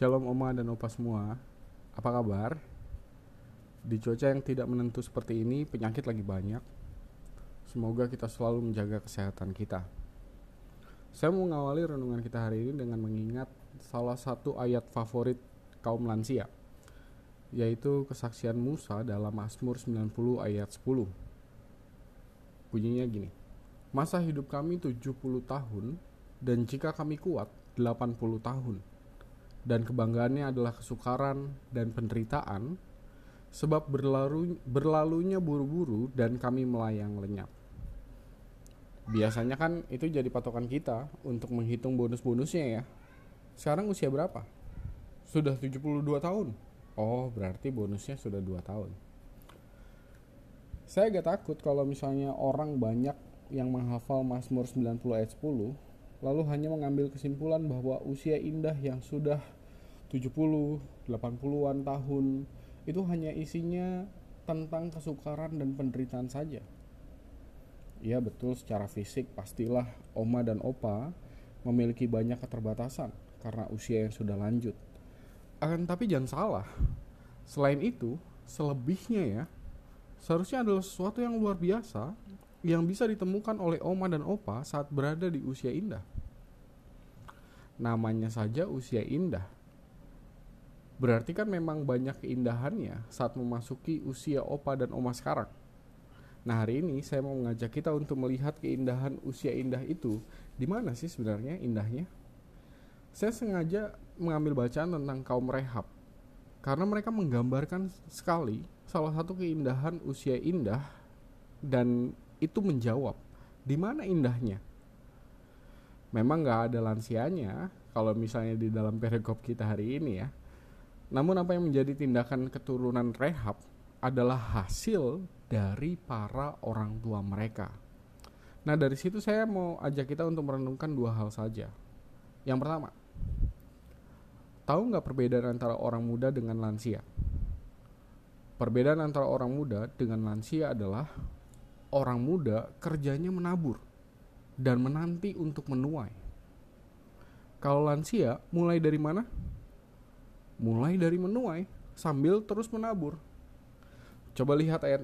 Shalom Oma dan Opa semua. Apa kabar? Di cuaca yang tidak menentu seperti ini, penyakit lagi banyak. Semoga kita selalu menjaga kesehatan kita. Saya mau mengawali renungan kita hari ini dengan mengingat salah satu ayat favorit kaum lansia, yaitu kesaksian Musa dalam Mazmur 90 ayat 10. Bunyinya gini. Masa hidup kami 70 tahun dan jika kami kuat 80 tahun. Dan kebanggaannya adalah kesukaran dan penderitaan sebab berlalu, berlalunya buru-buru dan kami melayang lenyap. Biasanya kan itu jadi patokan kita untuk menghitung bonus-bonusnya ya. Sekarang usia berapa? Sudah 72 tahun. Oh, berarti bonusnya sudah 2 tahun. Saya agak takut kalau misalnya orang banyak yang menghafal Mazmur 90 ayat 10 lalu hanya mengambil kesimpulan bahwa usia indah yang sudah 70, 80-an tahun itu hanya isinya tentang kesukaran dan penderitaan saja. Ya betul secara fisik pastilah oma dan opa memiliki banyak keterbatasan karena usia yang sudah lanjut. Akan tapi jangan salah, selain itu selebihnya ya seharusnya adalah sesuatu yang luar biasa yang bisa ditemukan oleh oma dan opa saat berada di usia indah. Namanya saja usia indah. Berarti kan memang banyak keindahannya saat memasuki usia opa dan oma sekarang. Nah hari ini saya mau mengajak kita untuk melihat keindahan usia indah itu. Di mana sih sebenarnya indahnya? Saya sengaja mengambil bacaan tentang kaum rehab. Karena mereka menggambarkan sekali salah satu keindahan usia indah dan itu menjawab di mana indahnya. Memang nggak ada lansianya kalau misalnya di dalam perikop kita hari ini ya. Namun apa yang menjadi tindakan keturunan rehab adalah hasil dari para orang tua mereka. Nah dari situ saya mau ajak kita untuk merenungkan dua hal saja. Yang pertama, tahu nggak perbedaan antara orang muda dengan lansia? Perbedaan antara orang muda dengan lansia adalah orang muda kerjanya menabur dan menanti untuk menuai. Kalau lansia mulai dari mana? Mulai dari menuai sambil terus menabur. Coba lihat ayat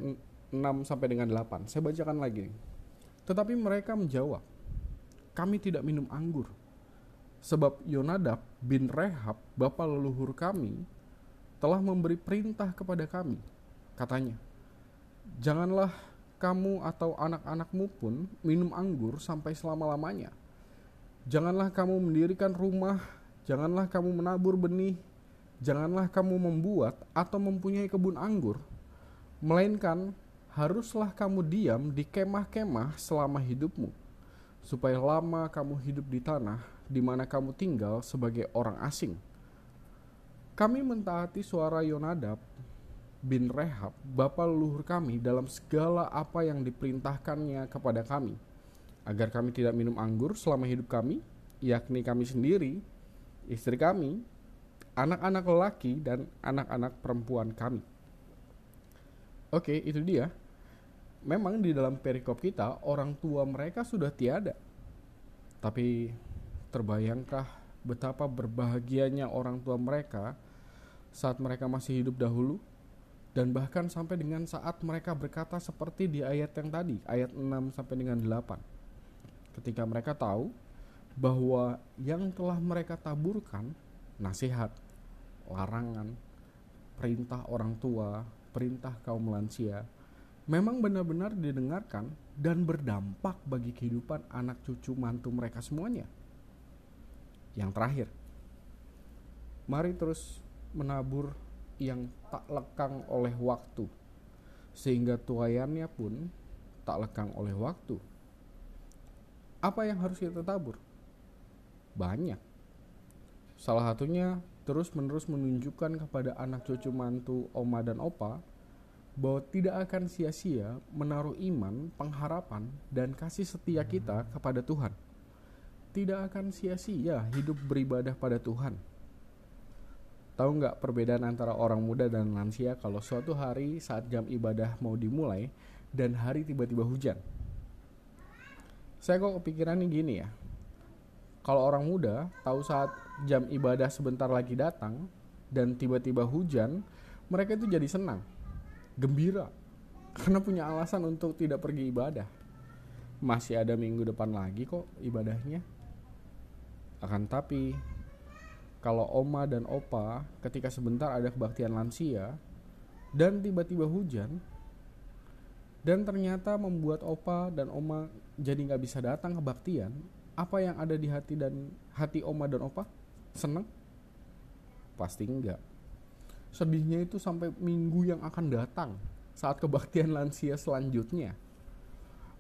6 sampai dengan 8. Saya bacakan lagi. Tetapi mereka menjawab, "Kami tidak minum anggur." Sebab Yonadab bin Rehab, bapa leluhur kami, telah memberi perintah kepada kami. Katanya, "Janganlah kamu atau anak-anakmu pun minum anggur sampai selama-lamanya. Janganlah kamu mendirikan rumah, janganlah kamu menabur benih, janganlah kamu membuat atau mempunyai kebun anggur, melainkan haruslah kamu diam di kemah-kemah selama hidupmu, supaya lama kamu hidup di tanah di mana kamu tinggal sebagai orang asing. Kami mentaati suara Yonadab bin Rehab, bapa leluhur kami dalam segala apa yang diperintahkannya kepada kami, agar kami tidak minum anggur selama hidup kami, yakni kami sendiri, istri kami, anak-anak lelaki dan anak-anak perempuan kami. Oke, itu dia. Memang di dalam perikop kita orang tua mereka sudah tiada. Tapi terbayangkah betapa berbahagianya orang tua mereka saat mereka masih hidup dahulu? Dan bahkan sampai dengan saat mereka berkata seperti di ayat yang tadi, ayat 6 sampai dengan 8. Ketika mereka tahu bahwa yang telah mereka taburkan nasihat, larangan, perintah orang tua, perintah kaum lansia memang benar-benar didengarkan dan berdampak bagi kehidupan anak cucu mantu mereka semuanya. Yang terakhir, mari terus menabur yang tak lekang oleh waktu sehingga tuayannya pun tak lekang oleh waktu. Apa yang harus kita tabur? Banyak. Salah satunya terus menerus menunjukkan kepada anak cucu mantu oma dan opa bahwa tidak akan sia-sia menaruh iman, pengharapan, dan kasih setia kita kepada Tuhan. Tidak akan sia-sia hidup beribadah pada Tuhan Tahu nggak perbedaan antara orang muda dan lansia kalau suatu hari saat jam ibadah mau dimulai dan hari tiba-tiba hujan? Saya kok kepikiran nih gini ya. Kalau orang muda tahu saat jam ibadah sebentar lagi datang dan tiba-tiba hujan, mereka itu jadi senang, gembira, karena punya alasan untuk tidak pergi ibadah. Masih ada minggu depan lagi kok ibadahnya. Akan tapi, kalau oma dan opa ketika sebentar ada kebaktian lansia dan tiba-tiba hujan, dan ternyata membuat opa dan oma jadi nggak bisa datang kebaktian, apa yang ada di hati dan hati oma dan opa? Seneng? Pasti enggak. Sedihnya itu sampai minggu yang akan datang saat kebaktian lansia selanjutnya.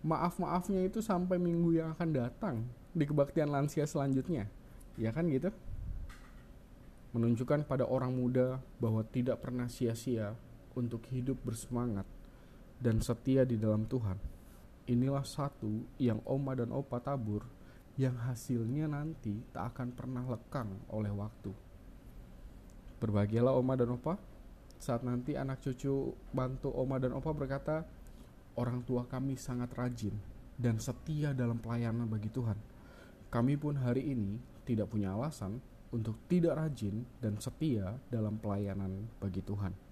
Maaf-maafnya itu sampai minggu yang akan datang di kebaktian lansia selanjutnya. Ya kan gitu? Menunjukkan pada orang muda bahwa tidak pernah sia-sia untuk hidup bersemangat dan setia di dalam Tuhan. Inilah satu yang oma dan opa tabur yang hasilnya nanti tak akan pernah lekang oleh waktu. Berbahagialah oma dan opa saat nanti anak cucu bantu oma dan opa berkata, orang tua kami sangat rajin dan setia dalam pelayanan bagi Tuhan. Kami pun hari ini tidak punya alasan untuk tidak rajin dan setia dalam pelayanan bagi Tuhan.